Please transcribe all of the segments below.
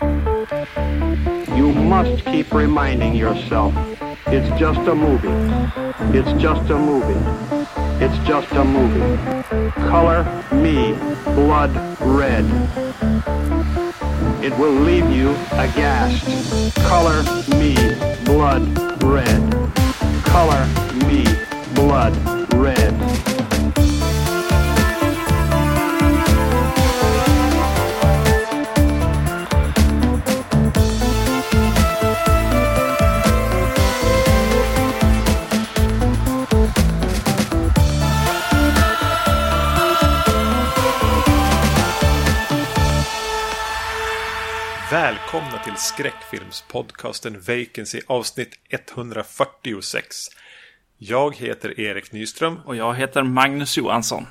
You must keep reminding yourself it's just a movie. It's just a movie. It's just a movie. Color me blood red. It will leave you aghast. Color me blood red. Color me blood red. Till skräckfilmspodcasten Vacancy avsnitt 146. Jag heter Erik Nyström. Och jag heter Magnus Johansson.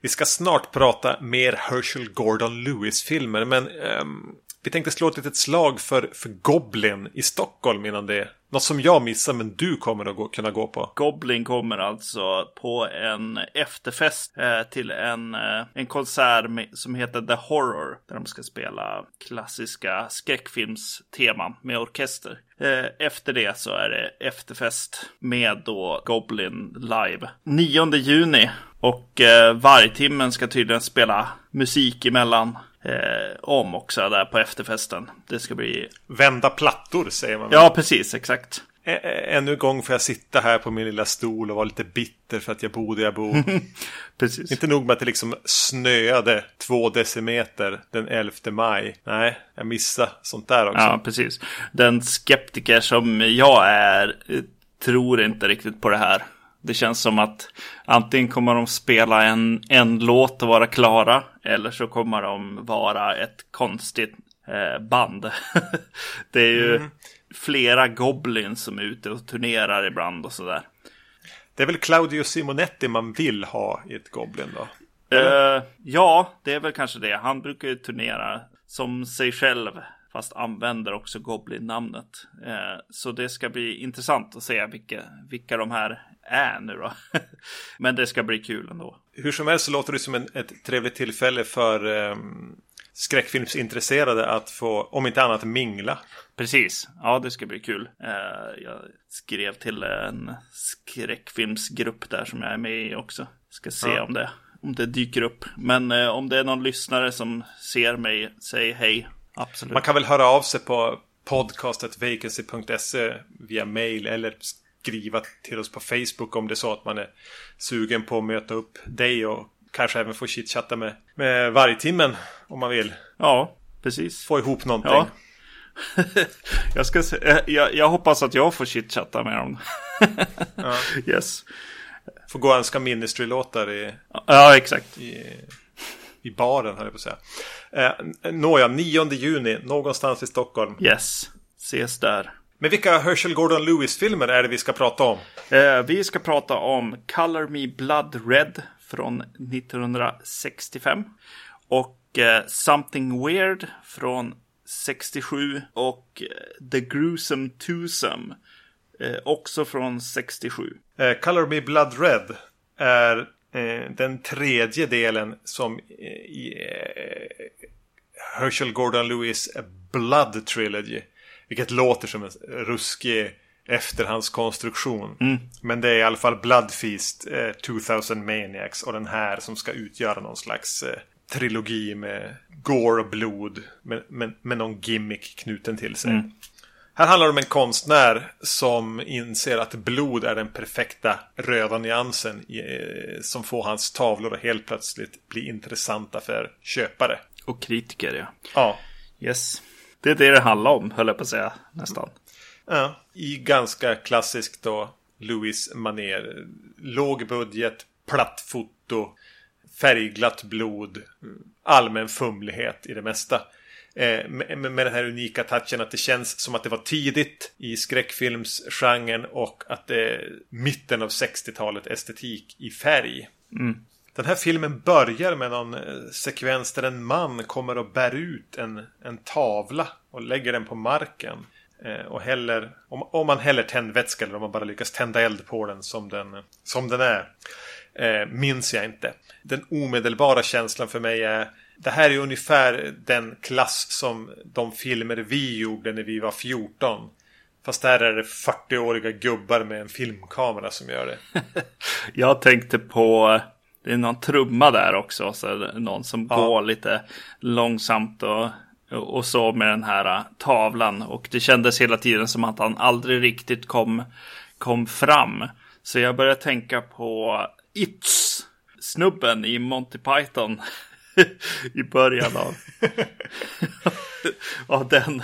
Vi ska snart prata mer Herschel Gordon Lewis-filmer, men ehm, vi tänkte slå ett litet slag för, för Goblin i Stockholm innan det. Något som jag missar, men du kommer att gå, kunna gå på. Goblin kommer alltså på en efterfest eh, till en, eh, en konsert med, som heter The Horror. Där de ska spela klassiska skräckfilmsteman med orkester. Eh, efter det så är det efterfest med då Goblin live. 9 juni. Och eh, vargtimmen ska tydligen spela musik emellan eh, om också där på efterfesten. Det ska bli... Vända plattor säger man. Ja, precis, exakt. Ä- Ännu en gång får jag sitta här på min lilla stol och vara lite bitter för att jag bor där jag bor. Precis. Inte nog med att det liksom snöade två decimeter den 11 maj. Nej, jag missade sånt där också. Ja, precis. Den skeptiker som jag är eh, tror inte riktigt på det här. Det känns som att antingen kommer de spela en, en låt och vara klara. Eller så kommer de vara ett konstigt eh, band. det är ju flera goblins som är ute och turnerar ibland och sådär. Det är väl Claudio Simonetti man vill ha i ett Goblin då? Eh, ja, det är väl kanske det. Han brukar ju turnera som sig själv. Fast använder också Goblin-namnet. Eh, så det ska bli intressant att se vilka, vilka de här är nu då. Men det ska bli kul ändå. Hur som helst så låter det som en, ett trevligt tillfälle för um, skräckfilmsintresserade att få, om inte annat, mingla. Precis, ja det ska bli kul. Eh, jag skrev till en skräckfilmsgrupp där som jag är med i också. Ska se Ja. om, det, om det dyker upp. Men eh, om det är någon lyssnare som ser mig, säg hej. Absolut. Man kan väl höra av sig på podcastetvacancy.se via mail eller skriva till oss på Facebook om det är så att man är sugen på att möta upp dig och kanske även få chitchatta med, med vargtimmen om man vill. Ja, precis. Få ihop någonting. Ja. jag, ska se, eh, jag, jag hoppas att jag får chitchatta med dem. Yes. Få gå och önska Ministry-låtar i, Ja, exakt. i, i baren, höll jag på att säga. Eh, nåja, 9 juni, någonstans i Stockholm. Yes. Ses där. Men vilka Herschel Gordon Lewis-filmer är det vi ska prata om? Eh, vi ska prata om Color Me Blood Red från 1965. Och eh, Something Weird från 67. Och eh, The Gruesome Twosome. Eh, också från 67. Eh, Color Me Blood Red är eh, den tredje delen som i Herschel Gordon Lewis Blood Trilogy. Vilket låter som en ruskig efterhandskonstruktion. Men det är i alla fall Blood Feast, eh, 2000 Maniacs och den här som ska utgöra någon slags eh, trilogi med gore och blod. Med, med, med någon gimmick knuten till sig. Här handlar det om en konstnär som inser att blod är den perfekta röda nyansen eh, som får hans tavlor att helt plötsligt bli intressanta för köpare. Och kritiker, ja. Ja, Yes. Det är det det handlar om, höll jag på att säga. Nästan. ja i ganska klassiskt då Louis maner Låg budget, platt foto, färgglatt blod, allmän fumlighet i det mesta. Eh, med, med den här unika touchen att det känns som att det var tidigt i skräckfilmsgenren och att det är mitten av 60-talet estetik i färg. Den här filmen börjar med någon eh, sekvens där en man kommer och bär ut en, en tavla och lägger den på marken. Eh, och häller, om, om man häller tändvätska eller om man bara lyckas tända eld på den som den, som den är. Eh, minns jag inte. Den omedelbara känslan för mig är det här är ungefär den klass som de filmer vi gjorde när vi var 14. Fast där är det 40-åriga gubbar med en filmkamera som gör det. Jag tänkte på, det är någon trumma där också, så någon som Ja. går lite långsamt och, och så med den här äh, tavlan. Och det kändes hela tiden som att han aldrig riktigt kom, kom fram. Så jag började tänka på It's, snubben i Monty Python i början av, av den.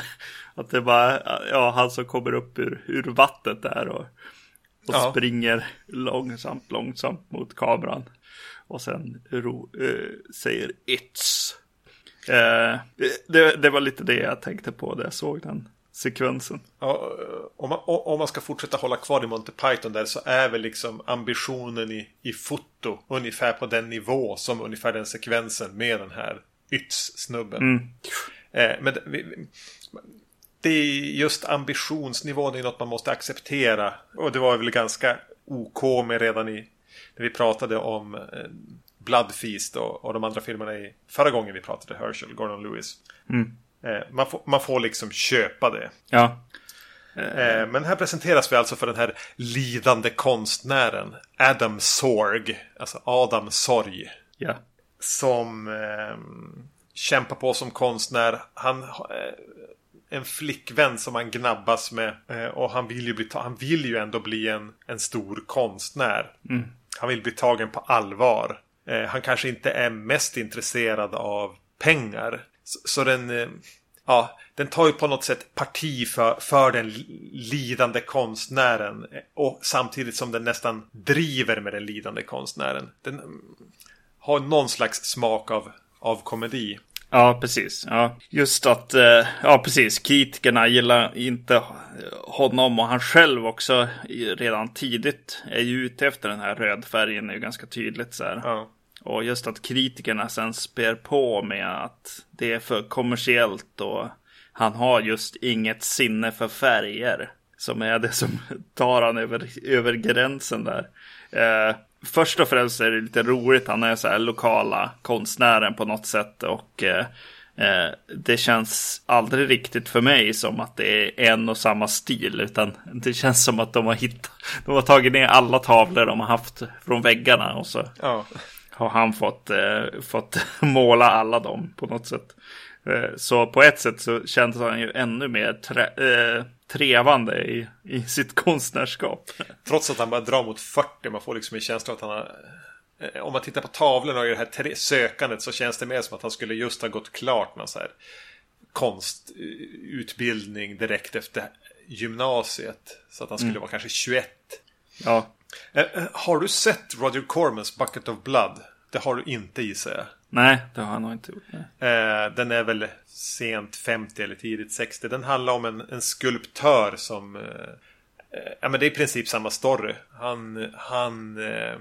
Att det var ja, han som kommer upp ur, ur vattnet där och, och Ja. springer långsamt, långsamt mot kameran. Och sen ro, eh, säger It's. Eh, det, det var lite det jag tänkte på när jag såg den sekvensen. Ja, om, man, om man ska fortsätta hålla kvar i Monty Python där så är väl liksom ambitionen i, i foto ungefär på den nivå som ungefär den sekvensen med den här Ytz-snubben. Eh, men vi, det är just ambitionsnivån är något man måste acceptera. Och det var väl ganska OK med redan i när vi pratade om eh, Blood Feast och, och de andra filmerna i förra gången vi pratade Herschel, Gordon Lewis. Eh, man, får, man får liksom köpa det. Ja, Eh, Men här presenteras vi alltså för den här lidande konstnären Adam Sorg. Alltså Adam Sorg. ja, Som eh, kämpar på som konstnär. Han eh, en flickvän som han gnabbas med. Eh, och han vill ju, bli han vill ju ändå bli en, en stor konstnär. Han vill bli tagen på allvar. Eh, han kanske inte är mest intresserad av pengar. Så, så den, eh, ja, den tar ju på något sätt parti för, för den lidande konstnären. Eh, och samtidigt som den nästan driver med den lidande konstnären. Den mm, har någon slags smak av, av komedi ja, precis. Ja. Just att, eh, ja precis, kritikerna gillar inte honom och han själv också redan tidigt är ju ute efter den här rödfärgen är ju ganska tydligt så här. Ja. Och just att kritikerna sen spär på med att det är för kommersiellt och han har just inget sinne för färger. Som är det som tar han över, över gränsen där. Eh, först och främst är det lite roligt. Han är så här lokala konstnären på något sätt. Och eh, eh, det känns aldrig riktigt för mig som att det är en och samma stil. Utan det känns som att de har hittat. De har tagit ner alla tavlor de har haft från väggarna. Och så Ja. har han fått, eh, fått måla alla dem på något sätt. Eh, så på ett sätt så kändes han ju ännu mer trä, eh, trevande i, i sitt konstnärskap. Trots att han bara drar mot 40. Man får liksom en känsla att han har... eh, Om man tittar på tavlorna och det här sökandet så känns det mer som att han skulle just ha gått klart någon så här konstutbildning direkt efter gymnasiet. Så att han skulle vara kanske 21. Ja, Eh, eh, Har du sett Roger Cormans Bucket of Blood? Det har du inte gissar jag. Nej, det har han nog inte gjort. Eh, den är väl sent 50 eller tidigt 60. Den handlar om en, en skulptör som... Eh, eh, ja men det är i princip samma story. Han, han eh,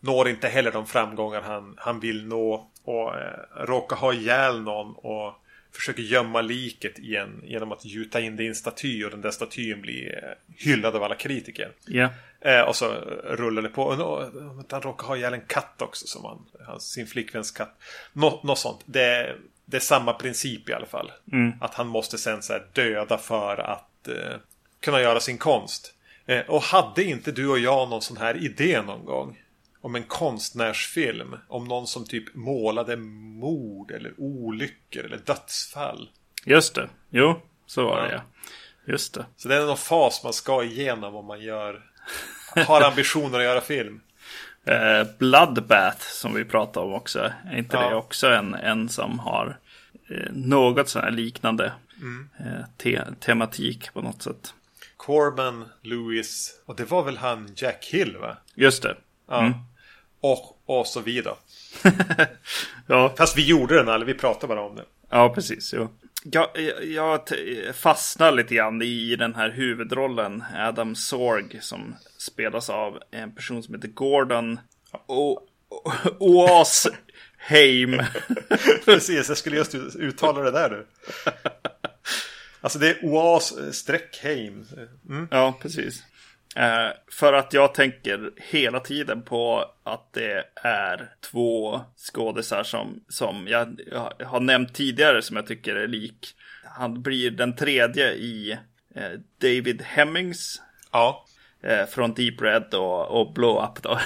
når inte heller de framgångar han, han vill nå. Och eh, råkar ha ihjäl någon och försöker gömma liket i en, genom att gjuta in det i en staty. Och den där statyn blir eh, hyllad av alla kritiker. Ja, Eh, och så rullar det på. Och han råkar ha ihjäl en katt också. Som han, hans, sin flickväns katt. Nå, något sånt. Det, det är samma princip i alla fall. Att han måste sen så döda för att eh, kunna göra sin konst. Eh, och hade inte du och jag någon sån här idé någon gång? Om en konstnärsfilm. Om någon som typ målade mord eller olyckor eller dödsfall. just det. Jo, så var det ja. Just det. Så det är någon fas man ska igenom om man gör har ambitioner att göra film. Eh, Bloodbath som vi pratade om också. Är inte Ja. det också en, en som har eh, något sån här liknande eh, te tematik på något sätt? Corman, Lewis och det var väl han Jack Hill va? Just det. Ja. Och, och så vidare. Ja, Fast vi gjorde den aldrig, vi pratade bara om det. Ja, precis. Jo. Jag, jag, fastnar lite grann i den här huvudrollen, Adam Sorg, som spelas av en person som heter Gordon o- Oasheim. Precis, jag skulle just uttala det där du. Alltså det är Oas eh, streck Heim. Mm. ja, precis. Eh, för att jag tänker hela tiden på att det är två skådisar som, som jag, jag har nämnt tidigare som jag tycker är lik. Han blir den tredje i eh, David Hemmings Ja. eh, från Deep Red och, och Blow Up då.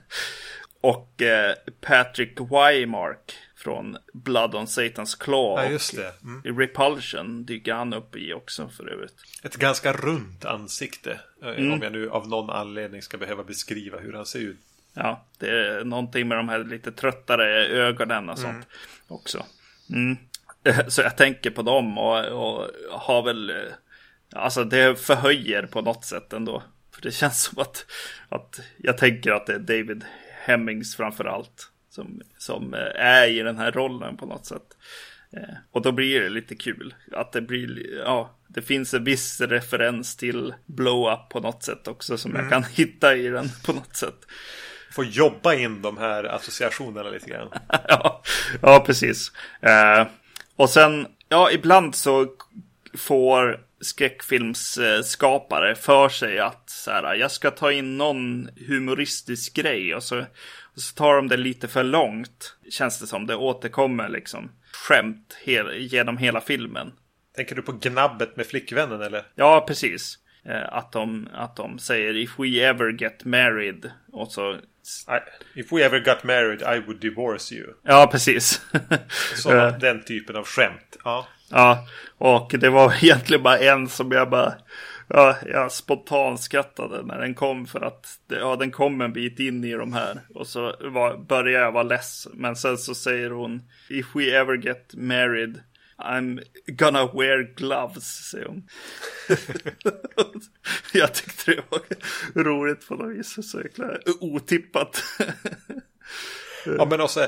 och eh, Patrick Wymark från Blood on Satan's Claw. Ja, just det. Mm. I Repulsion dyker han upp i också för övrigt. Ett ganska runt ansikte. eh, Mm. Om jag nu av någon anledning ska behöva beskriva hur han ser ut. Ja, det är någonting med de här lite tröttare ögonen och sånt också. Mm. Så jag tänker på dem och, och har väl, eh, alltså det förhöjer på något sätt ändå. För det känns som att, att jag tänker att det är David Hemmings framför allt som, som eh, är i den här rollen på något sätt. Eh, Och då blir det lite kul. Att det blir, ja, det finns en viss referens till blow up på något sätt också som jag kan hitta i den på något sätt. Får jobba in de här associationerna lite grann. ja, ja, precis. Eh, och sen, ja, ibland så får skräckfilmsskapare för sig att så här, jag ska ta in någon humoristisk grej och så, så tar de det lite för långt. Känns det som. Det återkommer liksom skämt hel, genom hela filmen. Tänker du på gnabbet med flickvännen eller? Ja, precis. Eh, att, de, att de säger if we ever get married. Och så... I, if we ever got married I would divorce you. Ja, precis. Sådana, Eh, den typen av skämt. Ja. Ja, och det var egentligen bara en som jag bara... Ja, jag spontanskrattade när den kom för att ja, den kom en bit in i de här. Och så var, började jag vara less. Men sen så säger hon If we ever get married I'm gonna wear gloves, säger hon. jag tyckte det var roligt på något vis. Så jäkla otippat. ja men också.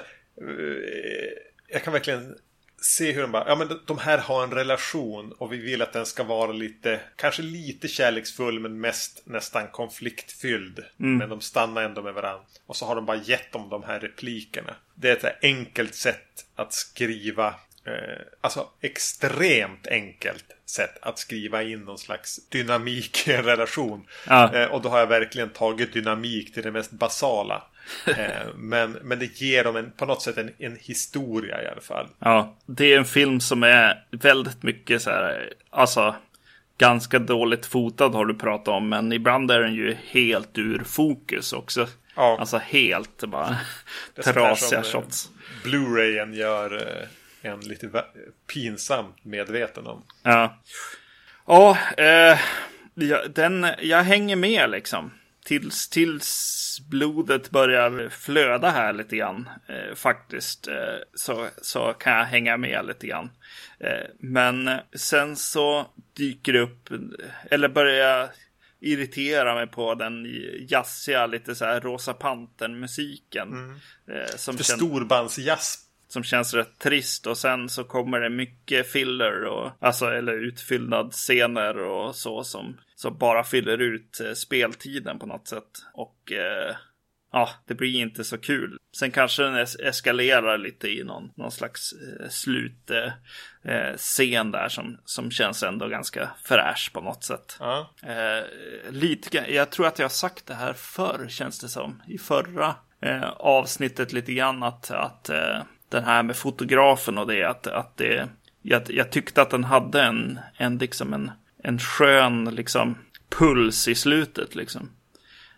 Jag kan verkligen se hur de bara. Ja men de här har en relation. Och vi vill att den ska vara lite. Kanske lite kärleksfull. Men mest nästan konfliktfylld. Men de stannar ändå med varandra. Och så har de bara gett dem de här replikerna. Det är ett enkelt sätt att skriva. Eh, alltså extremt enkelt sätt att skriva in någon slags dynamik i en relation. Ja. Eh, och då har jag verkligen tagit dynamik till det mest basala. Eh, men, men det ger dem en, på något sätt en, en historia i alla fall. Ja, det är en film som är väldigt mycket så här, alltså ganska dåligt fotad har du pratat om, men ibland är den ju helt ur fokus också. Ja. Alltså helt bara trasiga eh, shots. Blu-rayen gör eh, en lite pinsamt medveten om. Ja, ja eh, den, jag hänger med liksom. Tills, tills blodet börjar flöda här lite grann. Eh, faktiskt. Eh, så, så kan jag hänga med lite grann. Eh, men sen så dyker det upp. Eller börjar irritera mig på den jazziga, lite så här Rosa Pantern-musiken. Eh, som För känns- storbandsjazz. Som känns rätt trist och sen så kommer det mycket filler och alltså eller utfyllnadsscener och så som, som bara fyller ut eh, speltiden på något sätt och eh, ja, det blir inte så kul. Sen kanske den es- eskalerar lite i någon, någon slags eh, slutscen eh, scen där som, som känns ändå ganska fräsch på något sätt. Ja. Eh, lite, jag tror att jag har sagt det här förr känns det som. I förra eh, avsnittet lite grann att, att eh, den här med fotografen och det att, att det, jag, jag tyckte att den hade en, en liksom en, en skön liksom puls i slutet liksom.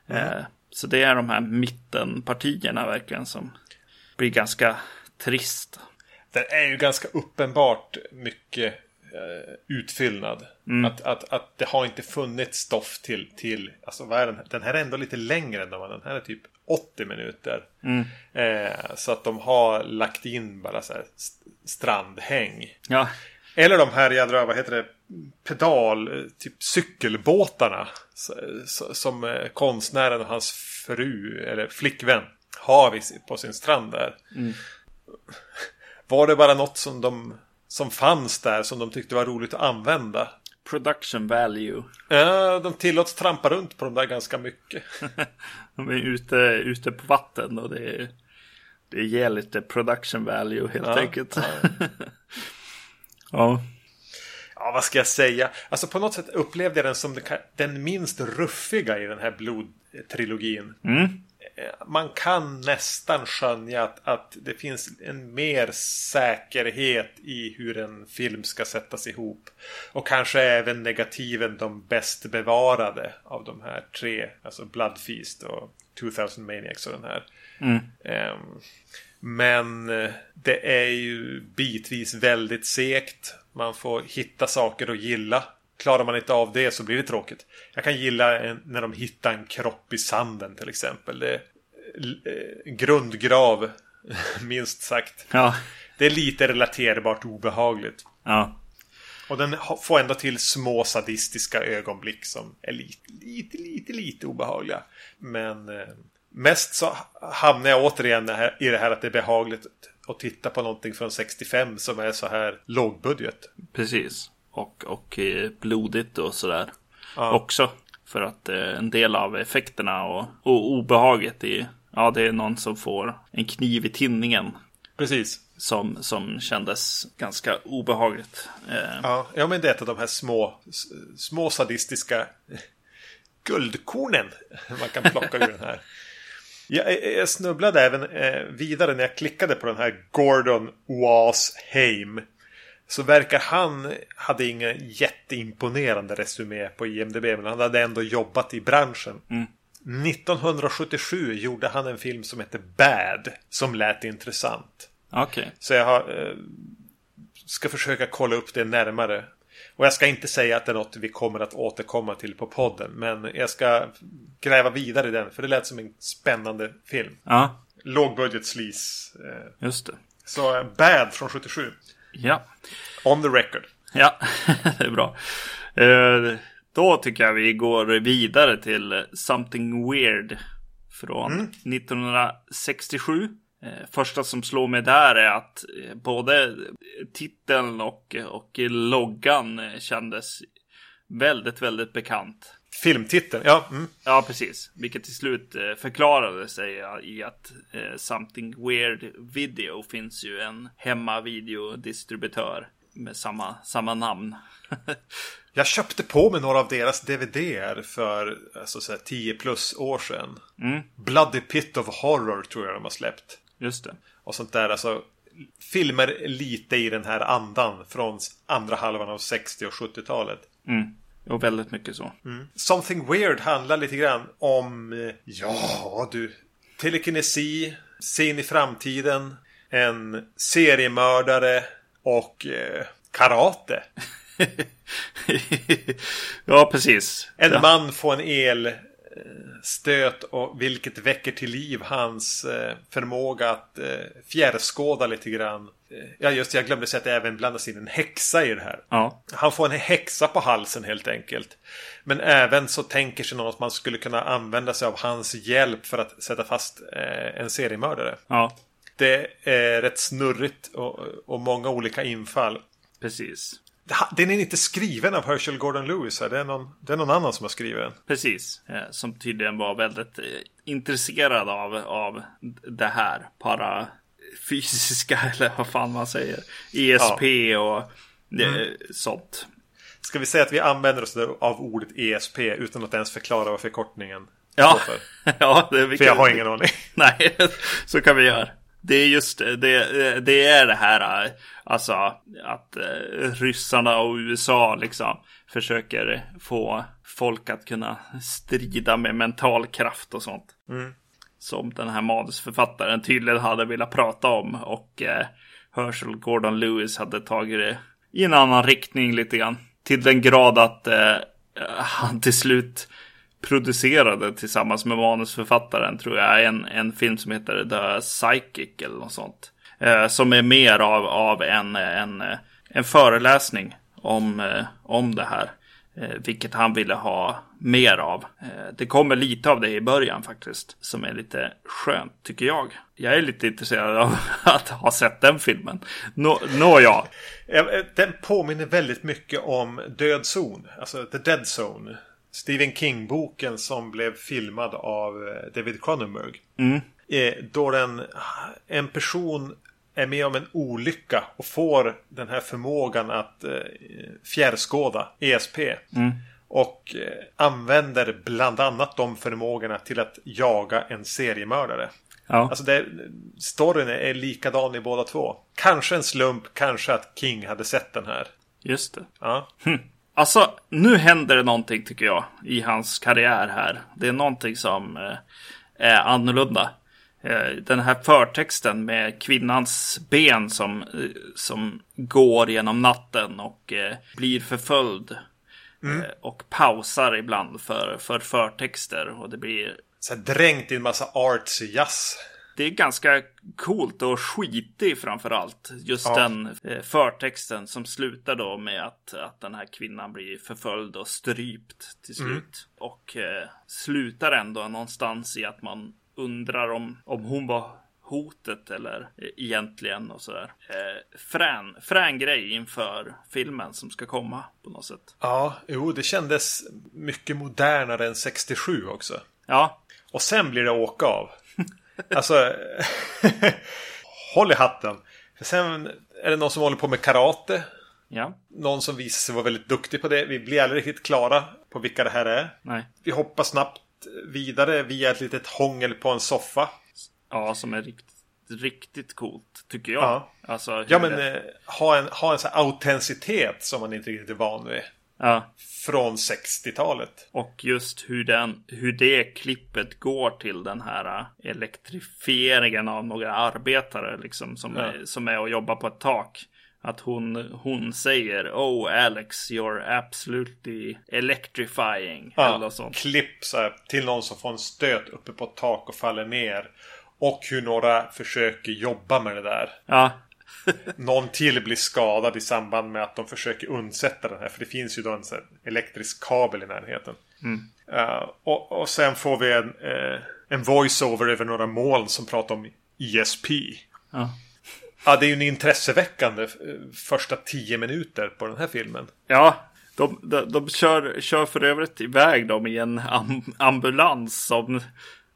Eh, så det är de här mittenpartierna verkligen som blir ganska trist. Den är ju ganska uppenbart mycket eh, utfyllnad. Att, att, att det har inte funnits stoff till, till alltså vad är den? Den här är ändå lite längre än de andra. Den här är typ 80 minuter. Eh, så att de har lagt in bara så här st- strandhäng. Ja, Eller de här jädra, vad heter det, pedal, eh, typ cykelbåtarna. Som eh, konstnären och hans fru, eller flickvän, har på sin strand där. Var det bara något som de som fanns där som de tyckte var roligt att använda? production value. Ja, de tillåts trampa runt på de där ganska mycket. De är ute, ute på vatten och det, det ger lite production value helt Ja, enkelt. Ja. Ja, vad ska jag säga? Alltså på något sätt upplevde jag den som den minst ruffiga i den här blodtrilogin. Mm. Man kan nästan skönja att, att det finns en mer säkerhet i hur en film ska sättas ihop. Och kanske även negativen de bäst bevarade av de här tre. Alltså Blood Feast och 2000 Maniacs och den här. Mm. Um, men eh, det är ju bitvis väldigt segt. Man får hitta saker att gilla. Klarar man inte av det så blir det tråkigt. Jag kan gilla en, när de hittar en kropp i sanden till exempel. Det eh, grundgrav, minst sagt. Ja. Det är lite relaterbart obehagligt. Ja. Och den får ändå till små sadistiska ögonblick som är lite, lite, lite, lite obehagliga. Men eh, Mest så hamnar jag återigen i det här att det är behagligt att titta på någonting från 65 som är så här lågbudget. Precis. Och, och eh, blodigt och sådär. Ja. Också. För att eh, en del av effekterna och, och obehaget i Ja, det är någon som får en kniv i tinningen. Precis. Som, som kändes ganska obehagligt. Eh, Ja, ja, men det är ett av de här små, små sadistiska guldkornen man kan plocka ur den här. Jag, jag snubblade även eh, vidare när jag klickade på den här Gordon Was Haim. Så verkar han hade ingen jätteimponerande resumé på IMDB men han hade ändå jobbat i branschen. Mm. 1977 gjorde han en film som hette Bad som lät intressant. Okej. Så jag har, eh, ska försöka kolla upp det närmare. Och jag ska inte säga att det är något vi kommer att återkomma till på podden. Men jag ska gräva vidare i den. För det lät som en spännande film. Ja, Lågbudget sleaze. Eh, just det. Så eh, Bad från 77. Ja. On the record. Ja, det är bra. Eh, då tycker jag vi går vidare till Something Weird från 1967. Eh, Första som slår mig där är att eh, både titeln och, och loggan kändes väldigt, väldigt bekant. Filmtiteln. Ja, mm. Ja, precis. Vilket till slut eh, förklarade sig i att eh, Something Weird Video finns ju en hemmavideodistributör med samma, samma namn. Jag köpte på mig några av deras DVDer för alltså, så här, 10 plus år sedan. Mm. Bloody Pit of Horror tror jag de har släppt. Just det. Och sånt där. Alltså, filmer lite i den här andan från andra halvan av 60 och 70-talet. Mm. Och väldigt mycket så. Something Weird handlar lite grann om, eh, ja du, telekinesi, se in i framtiden, en seriemördare och eh, karate. ja, precis. En ja. man får en elstöt och vilket väcker till liv hans eh, förmåga att eh, fjärrskåda lite grann. Eh, Ja just det, jag glömde säga att det även blandas in en häxa i det här. Ja, Han får en häxa på halsen helt enkelt. Men även så tänker sig någon att man skulle kunna använda sig av hans hjälp för att sätta fast en seriemördare. ja, Det är rätt snurrigt och, och många olika infall. precis. Den är inte skriven av Herschel Gordon Lewis här. Det är någon, det är någon annan som har skrivit den. Precis. Eh, som tydligen var väldigt eh, intresserad av, av det här. Para fysiska eller vad fan man säger. ESP och eh, sånt. Ska vi säga att vi använder oss av ordet ESP utan att ens förklara vad förkortningen Ja, står för? ja det är För jag har ingen aning. Nej, så kan vi göra. Det är just det, det, är det här, alltså att eh, ryssarna och USA liksom försöker få folk att kunna strida med mental kraft och sånt. Som den här manusförfattaren tydligen hade velat prata om och eh, Herschel Gordon Lewis hade tagit det i en annan riktning lite grann. Till den grad att eh, han till slut producerade tillsammans med manusförfattaren tror jag en, en film som heter The Psychic eller något sånt. Eh, som är mer av, av en, en, en föreläsning om, eh, om det här. Eh, vilket han ville ha mer av. Eh, det kommer lite av det i början faktiskt. Som är lite skönt tycker jag. Jag är lite intresserad av att ha sett den filmen. Nå, nåja. Eh, eh, Den påminner väldigt mycket om Död zon. Alltså The Dead Zone. Stephen King-boken som blev filmad av eh, David Cronenberg. Mm. Eh, Då den, en person är med om en olycka och får den här förmågan att eh, fjärrskåda ESP. Och eh, använder bland annat de förmågorna till att jaga en seriemördare. Ja. Alltså det, storyn är likadan i båda två. Kanske en slump, kanske att King hade sett den här. Just det. Ja, Alltså, nu händer det någonting tycker jag i hans karriär här. Det är någonting som eh, är annorlunda. Eh, den här förtexten med kvinnans ben som, eh, som går genom natten och eh, blir förföljd. Eh, och pausar ibland för, för förtexter. Och det blir så dränkt i en massa artsy jazz. Det är ganska coolt och skitig framför allt. Just Ja. den eh, förtexten som slutar då med att, att den här kvinnan blir förföljd och strypt till slut. Och eh, slutar ändå någonstans i att man undrar om, om hon var hotet eller eh, egentligen och sådär. Eh, frän, frän grej inför filmen som ska komma på något sätt. Ja, jo, det kändes mycket modernare än 67 också. Ja, Och sen blir det åka av. Alltså, håll i hatten. För sen är det någon som håller på med karate. ja, Någon som visar sig vara väldigt duktig på det. Vi blir aldrig riktigt klara på vilka det här är. nej. Vi hoppar snabbt vidare via ett litet hångel på en soffa. Ja, som är riktigt, riktigt coolt tycker jag. Ja. Alltså, Ja, men det- eh, ha en, ha en sån här autenticitet som man inte riktigt är van vid. Ja. Från 60-talet. Och just hur, den, hur det klippet går till den här äh, elektrifieringen av några arbetare liksom, som, Ja. är, som är och jobbar på ett tak. Att hon, hon säger Oh Alex, you're absolutely electrifying. Eller Ja, något sånt. klipp så här, till någon som får en stöt uppe på ett tak och faller ner. Och hur några försöker jobba med det där. Ja, Någon till blir skadad i samband med att de försöker undsätta den här. För det finns ju då en elektrisk kabel i närheten. Uh, och, och sen får vi en, uh, en voice-over över några moln som pratar om ESP. ja. Ja, det är ju en intresseväckande eh, första tio minuter på den här filmen. ja. De, de, de kör, kör för övrigt iväg dem i en am, ambulans som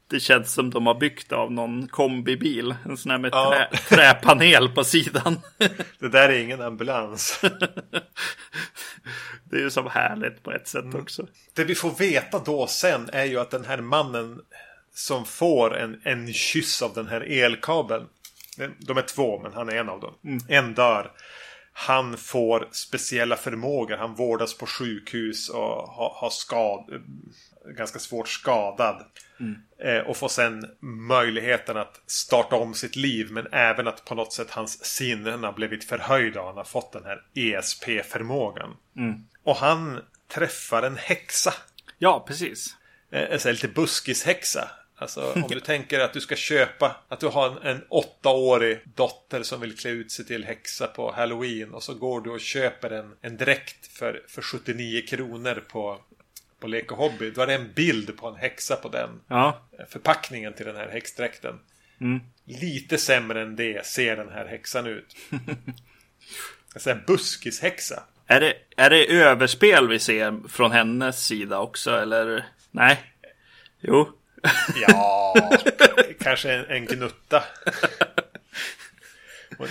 det känns som de har byggt av någon kombibil. En sån här med Ja. trä, träpanel på sidan. Det där är ingen ambulans. Det är ju som härligt på ett sätt också. Det vi får veta då sen är ju att den här mannen som får en, en kyss av den här elkabeln. De är två, men han är en av dem. En dör. Han får speciella förmågor. Han vårdas på sjukhus och har, har skad, ganska svårt skadad. Eh, och får sen möjligheten att starta om sitt liv. Men även att på något sätt hans sinnen har blivit förhöjda. Och han har fått den här ESP-förmågan. Och han träffar en häxa. Ja, precis. Eh, En sån här lite buskishäxa. Alltså om du tänker att du ska köpa, att du har en, en åttaårig dotter som vill klä ut sig till häxa på Halloween. Och så går du och köper en, en dräkt för, för 79 kronor på, på Lek och Hobby. Då är det en bild på en häxa på den. Ja, Förpackningen till den här häxdräkten. Lite sämre än det ser den här häxan ut. En sån här buskishäxa. Är det, är det överspel vi ser från hennes sida också, eller? Nej. Jo. Ja, kanske en, en gnutta. Och,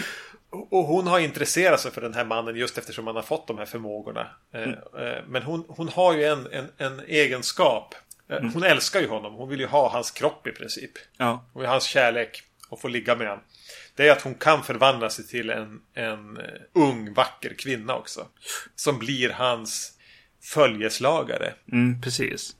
och hon har intresserat sig för den här mannen just eftersom han har fått de här förmågorna. Eh, eh, Men hon, hon har ju en, en, en egenskap. Eh, Hon älskar ju honom. Hon vill ju ha hans kropp i princip. Ja. Hon vill ha hans kärlek och få ligga med honom. Det är att hon kan förvandla sig till en, en ung vacker kvinna också. Som blir hans följeslagare. Mm, precis.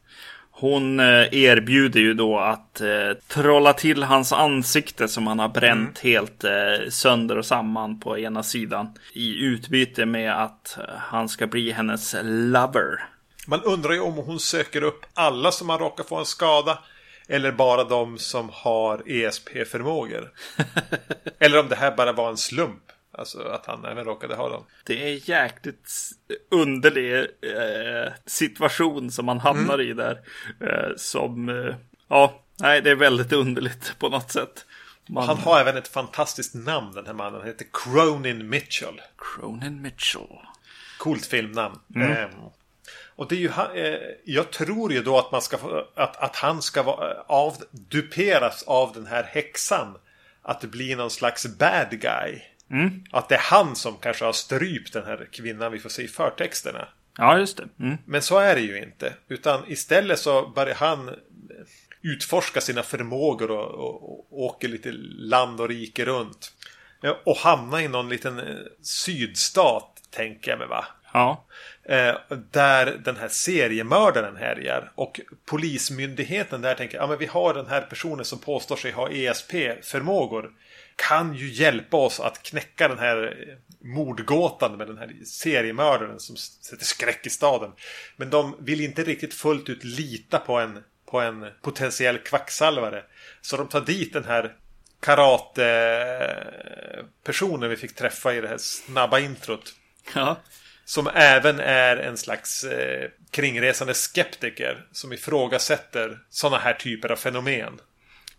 Hon eh, erbjuder ju då att eh, trolla till hans ansikte som han har bränt helt eh, sönder och samman på ena sidan. I utbyte med att eh, han ska bli hennes lover. Man undrar ju om hon söker upp alla som har råkat få en skada. Eller bara de som har ESP-förmågor. eller om det här bara var en slump. Alltså att han även råkade ha dem. Det är jäkligt underlig eh, situation som man hamnar i där. Eh, som, eh, ja, nej, det är väldigt underligt på något sätt. Man, Han har även ett fantastiskt namn den här mannen. Han heter Cronin Mitchell. Cronin Mitchell. Coolt filmnamn. Ehm, och det är ju eh, Jag tror ju då att man ska få, att, att han ska vara, av, duperas av den här häxan. att det blir någon slags bad guy. Att det är han som kanske har strypt den här kvinnan vi får se i förtexterna. Ja, just det. Mm. Men så är det ju inte. Utan istället så börjar han utforska sina förmågor och, och, och åker lite land och rike runt. Ja, Och hamna i någon liten eh, sydstat, tänker jag mig va? Ja. Eh, där den här seriemördaren härjar. Och polismyndigheten där tänker, ja men vi har den här personen som påstår sig ha ESP-förmågor. Kan ju hjälpa oss att knäcka den här mordgåtan med den här seriemördaren som sätter skräck i staden. Men de vill inte riktigt fullt ut lita på en, på en potentiell kvacksalvare. Så de tar dit den här karate-personen vi fick träffa i det här snabba introt. Ja. Som även är en slags eh, kringresande skeptiker som ifrågasätter sådana här typer av fenomen.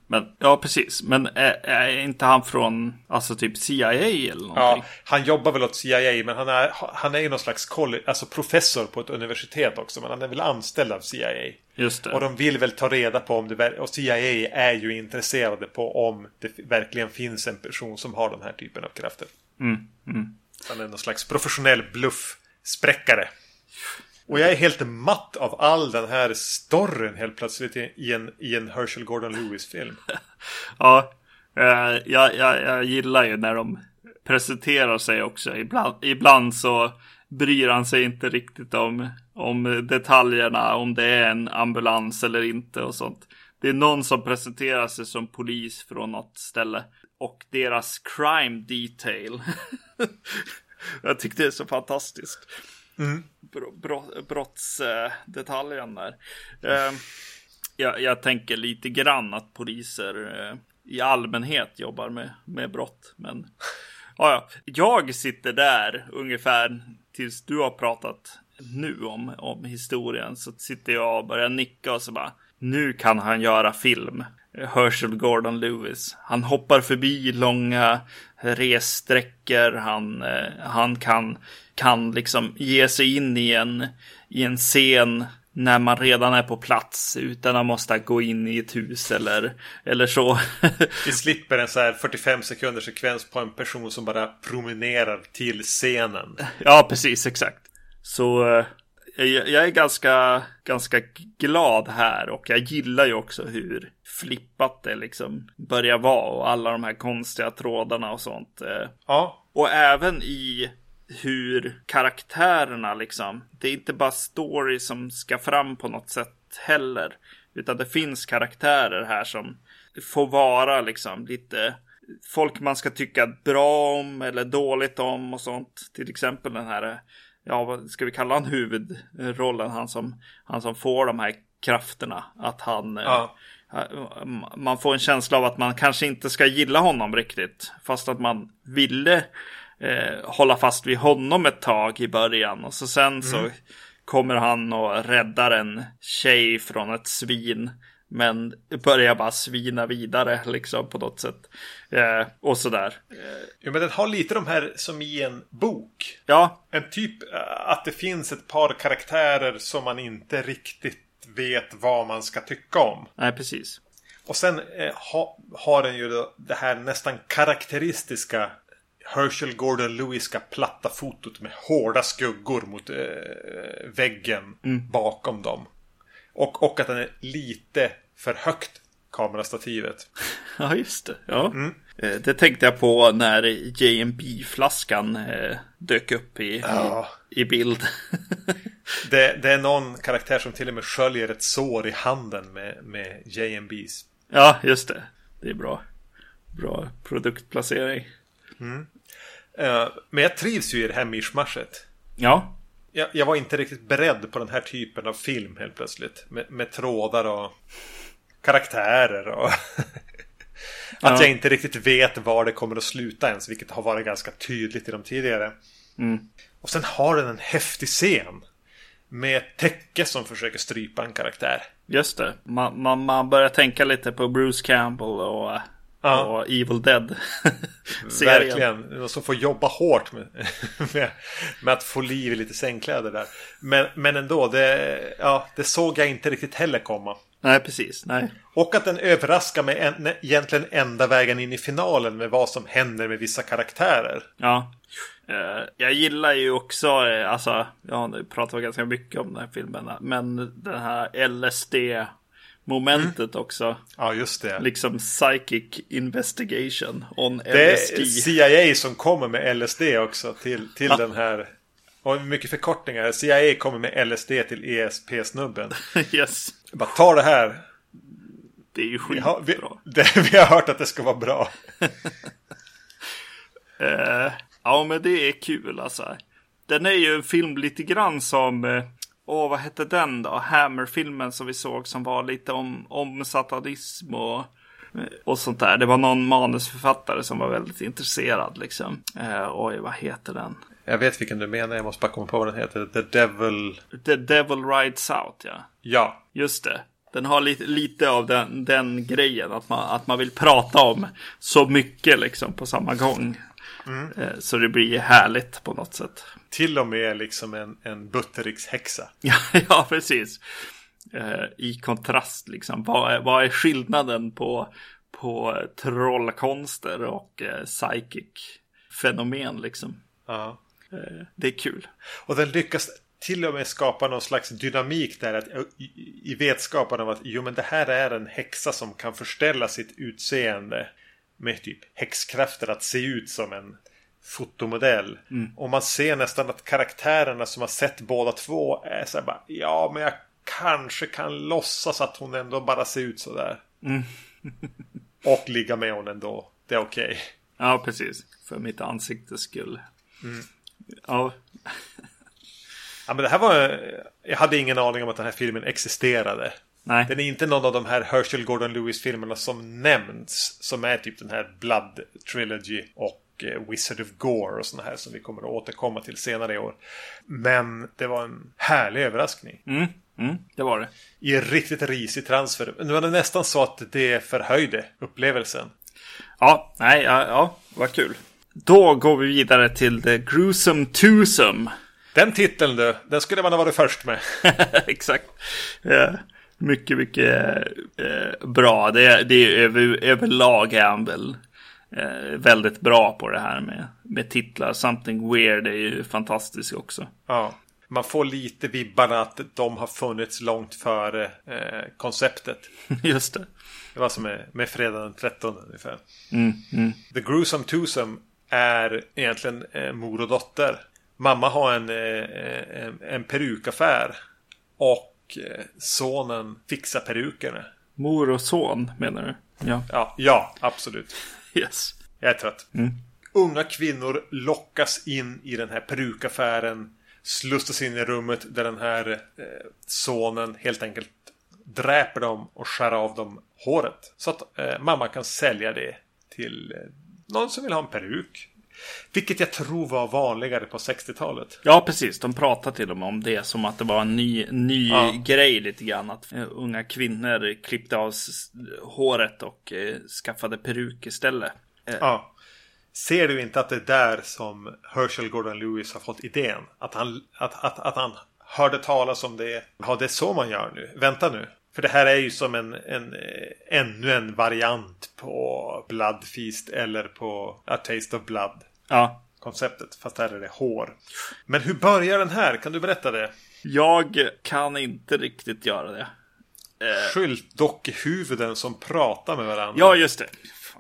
Men, ja, precis. Men är, är inte han från, alltså typ CIA eller någonting? Ja, han jobbar väl åt CIA men han är, han är ju någon slags college, alltså professor på ett universitet också. Men han är väl anställd av CIA. Just det. Och de vill väl ta reda på om det Och CIA är ju intresserade på om det verkligen finns en person som har den här typen av krafter. Mm, mm. Han är någon slags professionell bluffspräckare. Och jag är helt matt av all den här storyn helt plötsligt i en, i en Herschel Gordon Lewis-film. Ja, eh, jag, jag, jag gillar ju när de presenterar sig också. Ibland, ibland så bryr han sig inte riktigt om, om detaljerna, om det är en ambulans eller inte och sånt. Det är någon som presenterar sig som polis från något ställe och deras crime detail. jag tyckte det är så fantastiskt. Mm. brottsdetaljen där. Eh, jag, jag tänker lite grann att poliser eh, i allmänhet jobbar med, med brott. Men ja, jag sitter där ungefär tills du har pratat nu om, om historien. Så sitter jag och börjar nicka och så bara nu kan han göra film. Herschel Gordon Lewis. Han hoppar förbi långa ressträckor. Han, eh, han kan, kan liksom ge sig in i en, i en scen när man redan är på plats utan att måste gå in i ett hus eller, eller så. Vi slipper en så här 45 sekunders sekvens på en person som bara promenerar till scenen. ja, precis, exakt. Så eh, jag, är ganska, ganska glad här och jag gillar ju också hur flippat det liksom börjar vara och alla de här konstiga trådarna och sånt. eh. Ja, Och även i hur karaktärerna liksom, det är inte bara story som ska fram på något sätt heller. Utan det finns karaktärer här som får vara liksom lite folk man ska tycka bra om eller dåligt om och sånt. Till exempel den här, ja vad ska vi kalla han huvudrollen, han som, han som får de här krafterna. Att han, eh, Ja. man får en känsla av att man kanske inte ska gilla honom riktigt. Fast att man ville eh, hålla fast vid honom ett tag i början. Och så sen så kommer han och räddar en tjej från ett svin. Men börjar bara svina vidare liksom på något sätt. Eh, och sådär. jo, men den har lite de här som i en bok. Ja, En typ eh, att det finns ett par karaktärer som man inte riktigt vet vad man ska tycka om. nej precis. Och sen eh, ha, har den ju då det här nästan karaktäristiska Herschel Gordon Lewiska platta fotot med hårda skuggor mot eh, väggen bakom dem. Och, och att den är lite för högt kamerastativet. Ja, just det. Ja. Eh, Det tänkte jag på när JMB-flaskan eh, dök upp i, Ja. i bild. Det, det är någon karaktär som till och med sköljer ett sår i handen med, med JMBs. ja, just det. Det är bra. Bra produktplacering. Eh, men jag trivs ju i det här mischmaschet. Ja, Jag, jag var inte riktigt beredd på den här typen av film helt plötsligt. Med, med trådar och karaktärer och... att Ja. jag inte riktigt vet var det kommer att sluta ens. Vilket har varit ganska tydligt i de tidigare. Och sen har den en häftig scen. Med ett täcke som försöker strypa en karaktär. just det. Man, man, man börjar tänka lite på Bruce Campbell och, Ja. och Evil Dead. Verkligen. Någon som får jobba hårt med, med, med att få liv i lite sängkläder där. Men, men ändå, det, ja, det såg jag inte riktigt heller komma. Nej, precis. Nej. Och att den överraskar mig en, egentligen enda vägen in i finalen med vad som händer med vissa karaktärer. Ja. Uh, jag gillar ju också, uh, alltså, jag har pratat ganska mycket om den här filmen, men den här LSD momentet mm. också. Ja, just det. Liksom psychic investigation on LSD. Det är CIA som kommer med LSD också till, till ja. den här. Och mycket förkortningar. CIA kommer med LSD till ESP-snubben. yes. Bara ta det här. Det är ju skitbra. Vi, har, vi, det, vi har hört att det ska vara bra. uh, ja, men det är kul alltså. Den är ju en film lite grann som uh, Åh, vad hette den då? Hammer-filmen som vi såg som var lite om, om satanism och, och sånt där. Det var någon manusförfattare som var väldigt intresserad liksom. Eh, oj, vad heter den? Jag vet vilken du menar, jag måste bara komma på vad den heter. The Devil... The Devil Rides Out, ja. Ja. Just det. Den har lite, lite av den, den grejen, att man, att man vill prata om så mycket liksom på samma gång. Mm. Eh, så det blir härligt på något sätt. Till och med liksom en, en butterikshäxa. ja, ja, precis. Eh, I kontrast liksom. Vad är, vad är skillnaden på, på trollkonster och eh, psychic fenomen liksom? Ja. det är kul. Och den lyckas till och med skapa någon slags dynamik där. Att, i, vetskapen av att jo, men det här är en häxa som kan förställa sitt utseende med typ häxkrafter att se ut som en fotomodell. Mm. Och man ser nästan att karaktärerna som har sett båda två är så här bara Ja men jag kanske kan låtsas att hon ändå bara ser ut så där. Mm. och ligga med hon ändå. Det är okej. Okay. Ja precis. För mitt ansiktes skull. Mm. Ja. ja men det här var Jag hade ingen aning om att den här filmen existerade. Nej. Den är inte någon av de här Herschel Gordon Lewis-filmerna som nämns. Som är typ den här Blood Trilogy och eh, Wizard of Gore och sådana här som vi kommer att återkomma till senare i år. Men det var en härlig överraskning. Mm, mm, det var det. I en riktigt risig transfer. Nu var det nästan så att det förhöjde upplevelsen. Ja, nej, ja, ja, vad kul. Då går vi vidare till The Gruesome Twosome. Den titeln du, den skulle man ha varit först med. Exakt. Ja. Mycket, mycket eh, bra. Det, det är över, överlag är han väl eh, väldigt bra på det här med, med titlar. Something Weird är ju fantastiskt också. Ja. Man får lite vibbarna att de har funnits långt före eh, konceptet. Just det. Det var som med, med fredag den 13 ungefär. Mm, mm. The Gruesome Twosome är egentligen eh, mor och dotter. Mamma har en, eh, en, en perukaffär. Och och eh, sonen fixar perukerna. Mor och son menar du? Ja. Ja, ja absolut. Yes. Jag är trött. Mm. Unga kvinnor lockas in i den här perukaffären. Slussas in i rummet där den här eh, sonen helt enkelt dräper dem och skär av dem håret. Så att eh, mamma kan sälja det till eh, någon som vill ha en peruk. Vilket jag tror var vanligare på 60-talet. Ja, precis. De pratade till och med om det som att det var en ny, ny ja. grej lite grann. Att uh, unga kvinnor klippte av håret och uh, skaffade peruk istället. Uh. Ja. Ser du inte att det är där som Herschel Gordon Lewis har fått idén? Att han, att, att, att han hörde talas om det. Ja, det är så man gör nu. Vänta nu. För det här är ju som en, en ännu en variant på Blood Feast eller på A Taste of Blood. Ja. Konceptet. Fast här är det hår. Men hur börjar den här? Kan du berätta det? Jag kan inte riktigt göra det. Eh... Skyltdockehuvuden som pratar med varandra. Ja, just det.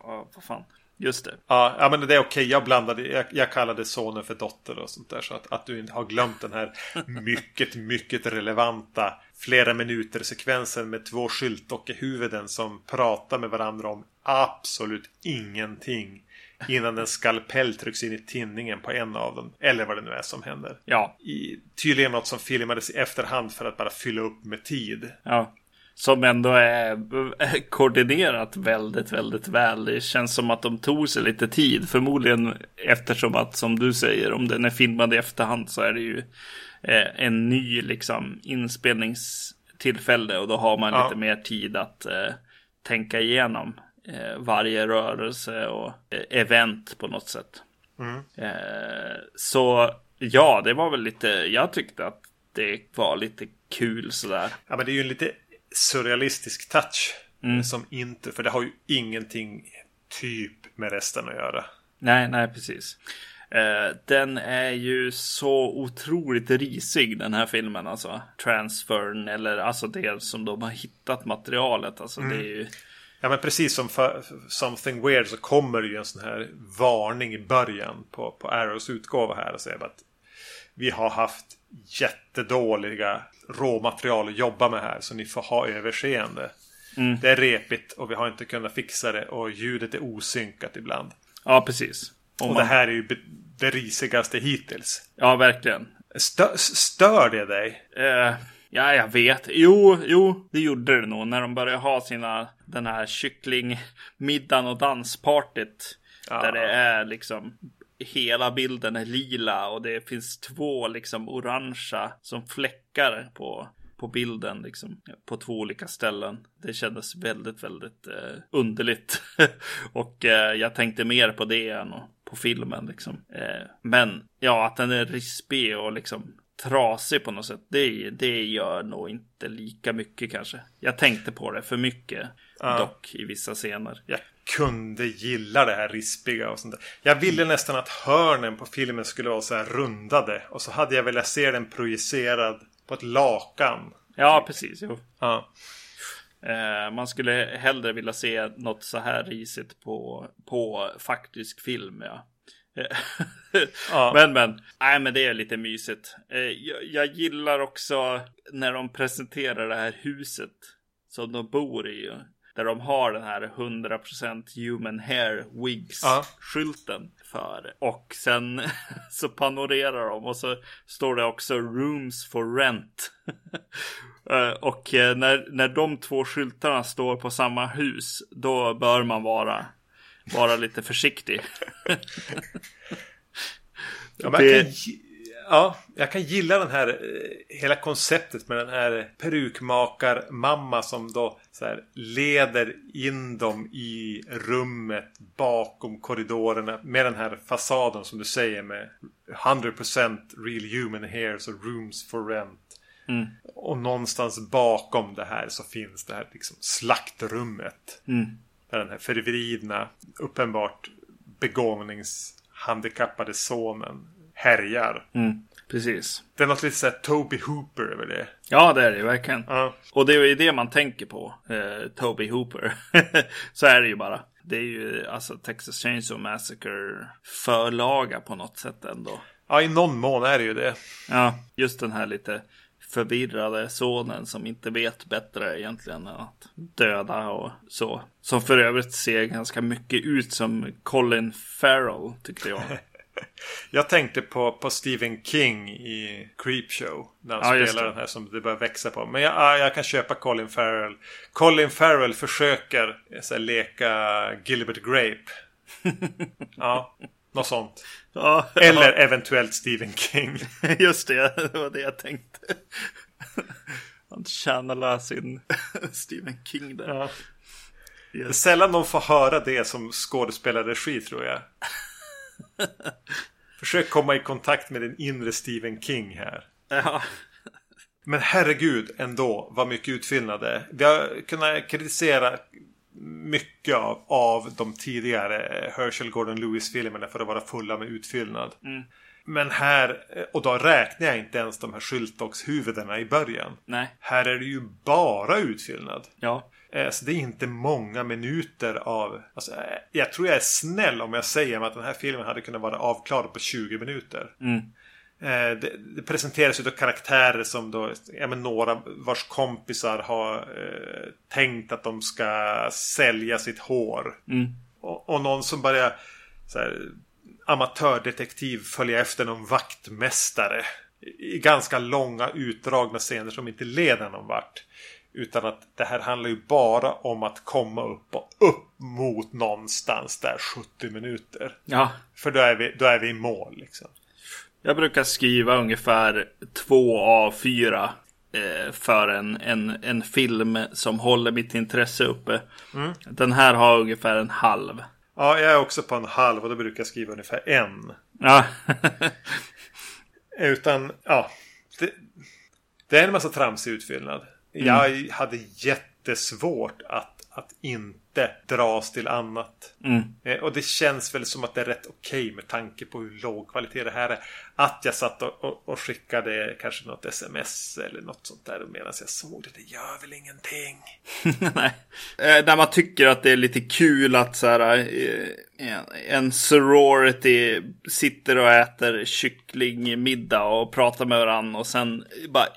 Vad fan. Just det. Ja, ja men det är okej. Okay. Jag blandade. Jag, jag kallade sonen för dotter och sånt där. Så att, att du inte har glömt den här mycket, mycket relevanta flera minuter sekvensen med två skyltdockehuvuden som pratar med varandra om absolut ingenting. Innan en skalpell trycks in i tinningen på en av dem. Eller vad det nu är som händer. Ja. I, tydligen något som filmades i efterhand för att bara fylla upp med tid. Ja. Som ändå är koordinerat väldigt, väldigt väl. Det känns som att de tog sig lite tid. Förmodligen eftersom att, som du säger, om den är filmad i efterhand så är det ju eh, en ny liksom inspelningstillfälle. Och då har man ja. lite mer tid att eh, tänka igenom eh, varje rörelse och eh, event på något sätt. Mm. Eh, så ja, det var väl lite, jag tyckte att det var lite kul sådär. Ja, men det är ju lite surrealistisk touch. Som inte, för det har ju ingenting typ med resten att göra. Nej, nej, precis. Eh, den är ju så otroligt risig den här filmen alltså. Transfern eller alltså det som de har hittat materialet. Alltså det är ju... Ja men precis som för Something Weird så kommer det ju en sån här varning i början på, på Arrows utgåva här och säger att vi har haft jättedåliga råmaterial att jobba med här så ni får ha överseende. Det är repigt och vi har inte kunnat fixa det och ljudet är osynkat ibland. Ja, precis. Om Och man- det här är ju det risigaste hittills. Ja, verkligen. Stö stör det dig? Eh, ja, jag vet. Jo, jo, det gjorde det nog. När de började ha sina, den här kycklingmiddagen och danspartyt. Ja. Där det är liksom, hela bilden är lila och det finns två liksom orangea som fläckar på, på bilden liksom. På två olika ställen. Det kändes väldigt, väldigt eh, underligt. och eh, jag tänkte mer på det än på filmen liksom. Eh, men ja, att den är rispig och liksom trasig på något sätt. Det, det gör nog inte lika mycket kanske. Jag tänkte på det för mycket dock i vissa scener. Jag kunde gilla det här rispiga och sånt där. Jag ville nästan att hörnen på filmen skulle vara så här rundade. Och så hade jag velat se den projicerad på ett lakan. Ja, precis. Jo. Ja. Eh, man skulle hellre vilja se något så här risigt på, på faktisk film. Ja. Ja. Men men, nej men det är lite mysigt. Eh, jag, jag gillar också när de presenterar det här huset som de bor i. Där de har den här 100% human hair wigs Ja. skylten för. Och sen så panorerar de och så står det också rooms for rent. Eh, och eh, när, när de två skyltarna står på samma hus, då bör man vara, vara lite försiktig. Ja, Det- ja, jag kan gilla den här eh, hela konceptet med den här perukmakar-mamma som då så här, leder in dem i rummet bakom korridorerna med den här fasaden som du säger med 100% real human hairs och rooms for rent. Och någonstans bakom det här så finns det här liksom slaktrummet. Där den här förvridna, uppenbart begåvningshandikappade sonen härjar. Mm, precis. Det är något lite såhär Toby Hooper över det. Ja, det är det ju verkligen. Ja. Och det är ju det man tänker på, eh, Toby Hooper. så är det ju bara. Det är ju alltså Texas Chainsaw Massacre förlaga på något sätt ändå. ja, i någon mån är det ju det. Ja, just den här lite förvirrade sonen som inte vet bättre egentligen än att döda och så. Som för övrigt ser ganska mycket ut som Colin Farrell tyckte jag. Jag tänkte på, på Stephen King i Creepshow. När han Ja, spelar den här som det börjar växa på. Men jag, ja, jag kan köpa Colin Farrell. Colin Farrell försöker eh, så här, leka Gilbert Grape. ja, något sånt. Ja, Eller eventuellt Stephen King. Just det, det var det jag tänkte. Han channelar sin Stephen King där. Ja. Det är Yes. sällan de får höra det som skådespelarregi tror jag. Försök komma i kontakt med din inre Stephen King här. Ja. Men herregud ändå vad mycket utfyllnad det är. Vi har kunnat kritisera mycket av, av de tidigare Herschel Gordon Lewis-filmerna för att vara fulla med utfyllnad. Men här, och då räknar jag inte ens de här skyltdockshuvudena i början. Nej. Här är det ju bara utfyllnad. Ja. Eh, Så det är inte många minuter av... Alltså, eh, jag tror jag är snäll om jag säger att den här filmen hade kunnat vara avklarad på 20 minuter. Eh, Det, det presenteras då karaktärer som då, ja men några vars kompisar har eh, tänkt att de ska sälja sitt hår. Och, och någon som börjar så här, amatördetektiv följa efter någon vaktmästare. I, I ganska långa utdragna scener som inte leder någon vart. Utan att det här handlar ju bara om att komma upp och upp mot någonstans där 70 minuter. Ja. För då är vi, då är vi i mål liksom. Jag brukar skriva ungefär två av fyra eh, för en, en, en film som håller mitt intresse uppe. Den här har ungefär en halv. Ja, jag är också på en halv och då brukar jag skriva ungefär en. Ja, Utan, ja. Det, det är en massa tramsig utfyllnad. Jag hade jättesvårt att, att inte dras till annat. Mm. Eh, Och det känns väl som att det är rätt okej med tanke på hur låg kvalitet det här är. Att jag satt och, och, och skickade kanske något sms eller något sånt där medan jag såg det. Det gör väl ingenting. Nej. Eh, När man tycker att det är lite kul att så här, eh, en- en sorority sitter och äter kycklingmiddag och pratar med varandra och sen bara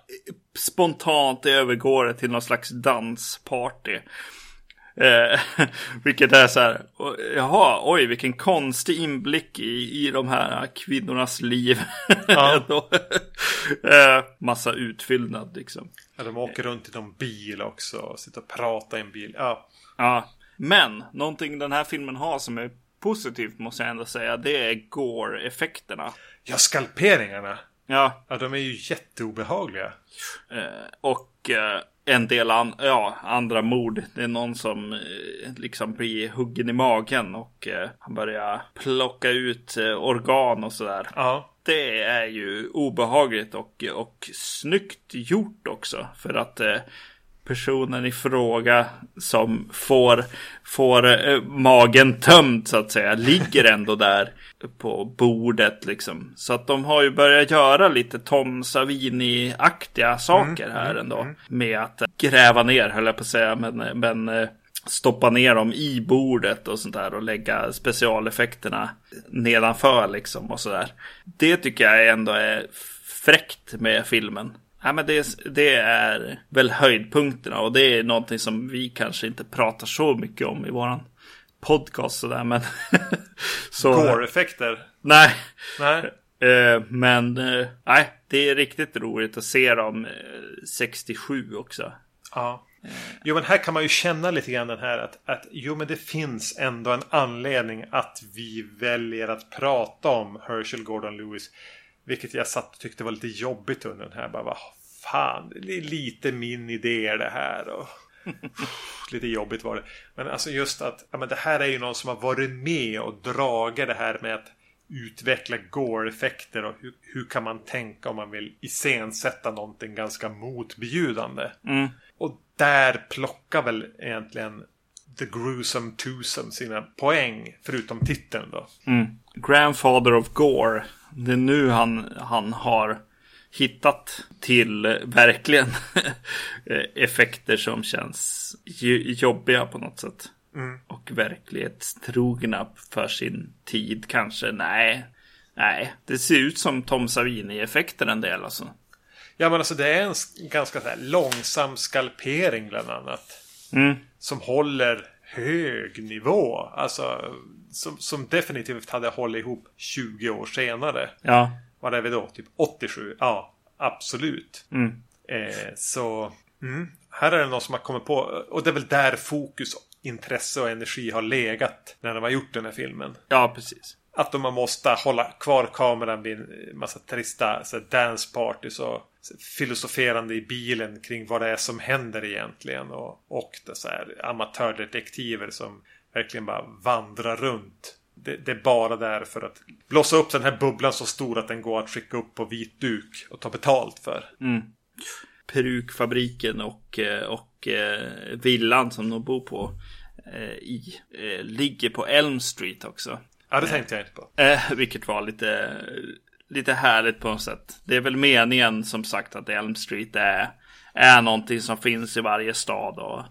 spontant övergår det till någon slags dansparty. Eh, vilket är så här, jaha, oj, vilken konstig inblick i, i de här kvinnornas liv. Ja. eh, massa utfyllnad liksom. Ja, de åker runt i någon bil också och sitter och pratar i en bil. Ja, Ja, men någonting den här filmen har som är positivt måste jag ändå säga. Det är gore-effekterna. ja skalperingarna. Ja, Ja, de är ju jätteobehagliga. eh, och eh, en del an ja, andra mord. Det är någon som eh, liksom blir huggen i magen och eh, han börjar plocka ut eh, organ och sådär. Ja. Det är ju obehagligt och, och snyggt gjort också. För att eh, personen i fråga som får, får eh, magen tömd så att säga ligger ändå där på bordet liksom. Så att de har ju börjat göra lite Tom Savini-aktiga saker här ändå. Med att gräva ner höll jag på att säga. Men, men eh, stoppa ner dem i bordet och sånt där och lägga specialeffekterna nedanför liksom och sådär. Det tycker jag ändå är fräckt med filmen. Ja, men det, det är väl höjdpunkterna och det är någonting som vi kanske inte pratar så mycket om i våran podcast sådär men så, Gore-effekter. Nej, Nej. Eh, men eh, nej, det är riktigt roligt att se dem eh, 67 också. Ja. Jo men här kan man ju känna lite grann den här att, att jo men det finns ändå en anledning att vi väljer att prata om Herschel Gordon Lewis. Vilket jag satt och tyckte var lite jobbigt under den här. Bara, vad fan, det är lite min idé det här. Och, lite jobbigt var det. Men alltså just att ja, men det här är ju någon som har varit med och dragit det här med att utveckla gore-effekter och hur, hur kan man tänka om man vill iscensätta någonting ganska motbjudande. Mm. Och där plockar väl egentligen The Gruesome Twosome sina poäng. Förutom titeln då. Mm. Grandfather of Gore. Det är nu han, han har hittat till verkligen effekter som känns jo- jobbiga på något sätt. Och verklighetstrogna för sin tid kanske. Nej, nej, det ser ut som Tom Savini-effekter en del alltså. Ja men alltså det är en ganska så långsam skalpering bland annat. Mm. Som håller hög nivå. Alltså som, som definitivt hade hållit ihop 20 år senare. Ja, Vad är vi då? Typ 87? Ja, absolut. Mm. Eh, så mm, här är det någon som har kommit på. Och det är väl där fokus, intresse och energi har legat när de har gjort den här filmen. ja precis. Att man måste hålla kvar kameran vid en massa trista dancepartys. och filosoferande i bilen kring vad det är som händer egentligen. Och, och det så här, amatördetektiver som verkligen bara vandrar runt. Det, det är bara där för att blåsa upp den här bubblan så stor att den går att skicka upp på vit duk och ta betalt för. Mm. perukfabriken och, eh, och eh, villan som de bor på eh, i ligger på Elm Street också. Ja, det tänkte jag inte på. Eh, vilket var lite, lite härligt på något sätt. Det är väl meningen som sagt att Elm Street är, är någonting som finns i varje stad och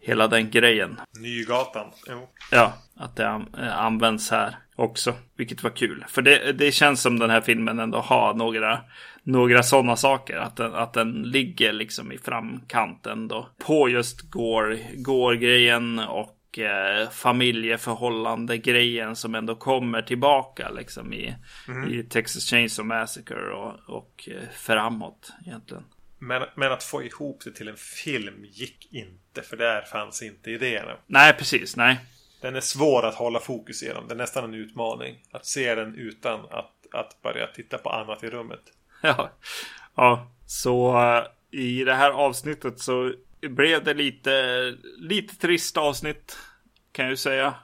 hela den grejen. Nygatan. Jo. Ja, att det an- används här också, vilket var kul. För det, det känns som den här filmen ändå har några, några sådana saker. Att den, att den ligger liksom i framkanten då. På just Gore- Gore-grejen och eh, familjeförhållande-grejen som ändå kommer tillbaka liksom i, i Texas Chainsaw Massacre och, och eh, framåt egentligen. Men, men att få ihop det till en film gick inte. För där fanns inte idéerna. Nej, precis, nej. Den är svår att hålla fokus genom. Det är nästan en utmaning. Att se den utan att, att börja titta på annat i rummet. Ja, ja. så eh, i det här avsnittet så blev det lite, lite trist avsnitt kan jag ju säga.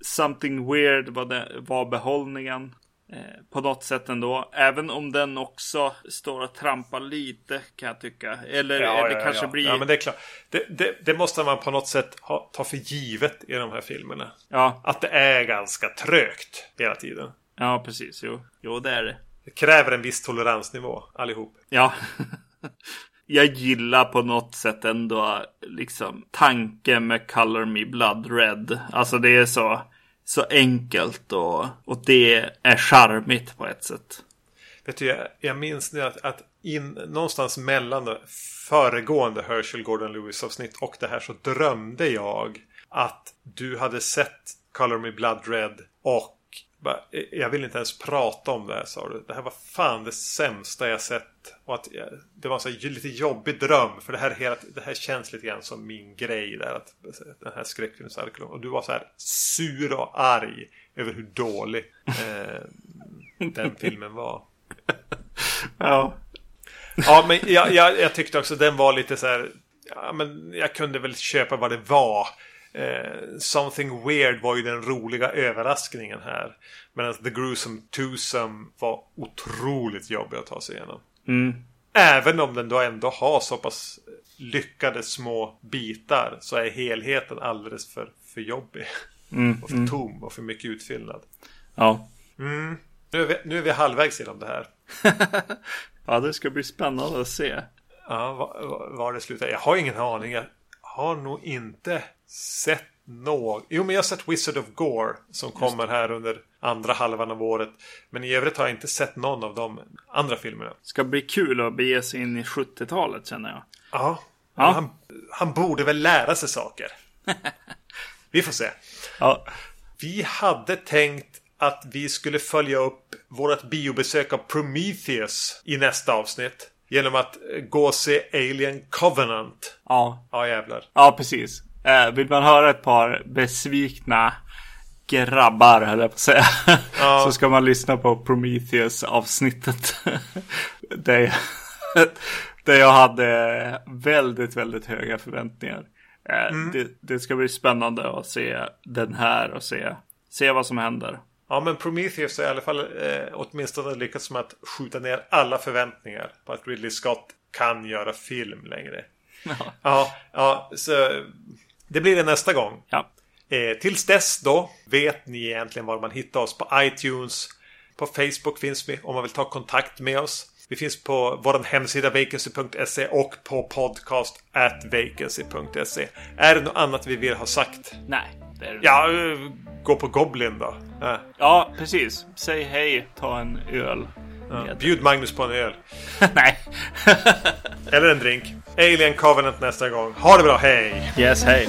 Something weird var, det, var behållningen. Eh, på något sätt ändå. Även om den också står och trampar lite kan jag tycka. Eller Ja, det ja, kanske ja. blir... Ja, men det är klart. Det, det, det måste man på något sätt ha, ta för givet i de här filmerna. ja, Att det är ganska trögt hela tiden. ja, precis. Jo. jo, det är det. Det kräver en viss toleransnivå allihop. Ja. jag gillar på något sätt ändå liksom tanken med Color Me Blood Red. Alltså det är så, så enkelt och, och det är charmigt på ett sätt. Vet du, jag, jag minns nu att, att in, någonstans mellan det föregående Herschel Gordon Lewis avsnitt och det här så drömde jag att du hade sett Color Me Blood Red och bara, jag vill inte ens prata om det här sa du. Det här var fan det sämsta jag sett. Och att jag, det var en så här lite jobbig dröm. För det här, hela, det här känns lite grann som min grej där. Att, den här skräckfilmsarkeln. Och du var så här sur och arg över hur dålig eh, den filmen var. Ja. Ja, men jag, jag, jag tyckte också den var lite så här. Ja, men jag kunde väl köpa vad det var. Eh, Something Weird var ju den roliga överraskningen här. Medan The Gruesome Twosome var otroligt jobbig att ta sig igenom. Mm. Även om den då ändå har så pass lyckade små bitar så är helheten alldeles för, för jobbig. Mm. Och för tom och för mycket utfyllnad. Ja. Nu är vi, nu är vi halvvägs genom det här. Ja, det ska bli spännande att se. Ja, var, var det slutar. Jag har ingen aning. Har nog inte sett något. Jo, men jag har sett Wizard of Gore som kommer här under andra halvan av året. Men i övrigt har jag inte sett någon av de andra filmerna. Ska bli kul att bege sig in i 70-talet känner jag. Ja, Ja. Han, han borde väl lära sig saker. Vi får se. Ja. Vi hade tänkt att vi skulle följa upp vårt biobesök av Prometheus i nästa avsnitt. Genom att gå och se Alien Covenant. Ja, Ja jävlar. ja precis. Eh, vill man höra ett par besvikna grabbar, höll jag på att säga. Ja. Så ska man lyssna på Prometheus-avsnittet. där, jag, där jag hade väldigt, väldigt höga förväntningar. Eh, det, det ska bli spännande att se den här och se, se vad som händer. Ja men Prometheus har i alla fall eh, åtminstone lyckats med att skjuta ner alla förväntningar på att Ridley Scott kan göra film längre. Ja, ja så det blir det nästa gång. Ja, Eh, tills dess då vet ni egentligen var man hittar oss på iTunes. På Facebook finns vi om man vill ta kontakt med oss. Vi finns på vår hemsida vacancy.se och på podcast at vacancy.se. Är det något annat vi vill ha sagt? nej. Ja, gå på Goblin då. Ja. ja, precis. Säg hej, ta en öl. Med... Bjud Magnus på en öl. nej. Eller en drink. Alien Covenant nästa gång. Ha det bra, hej! yes, hej.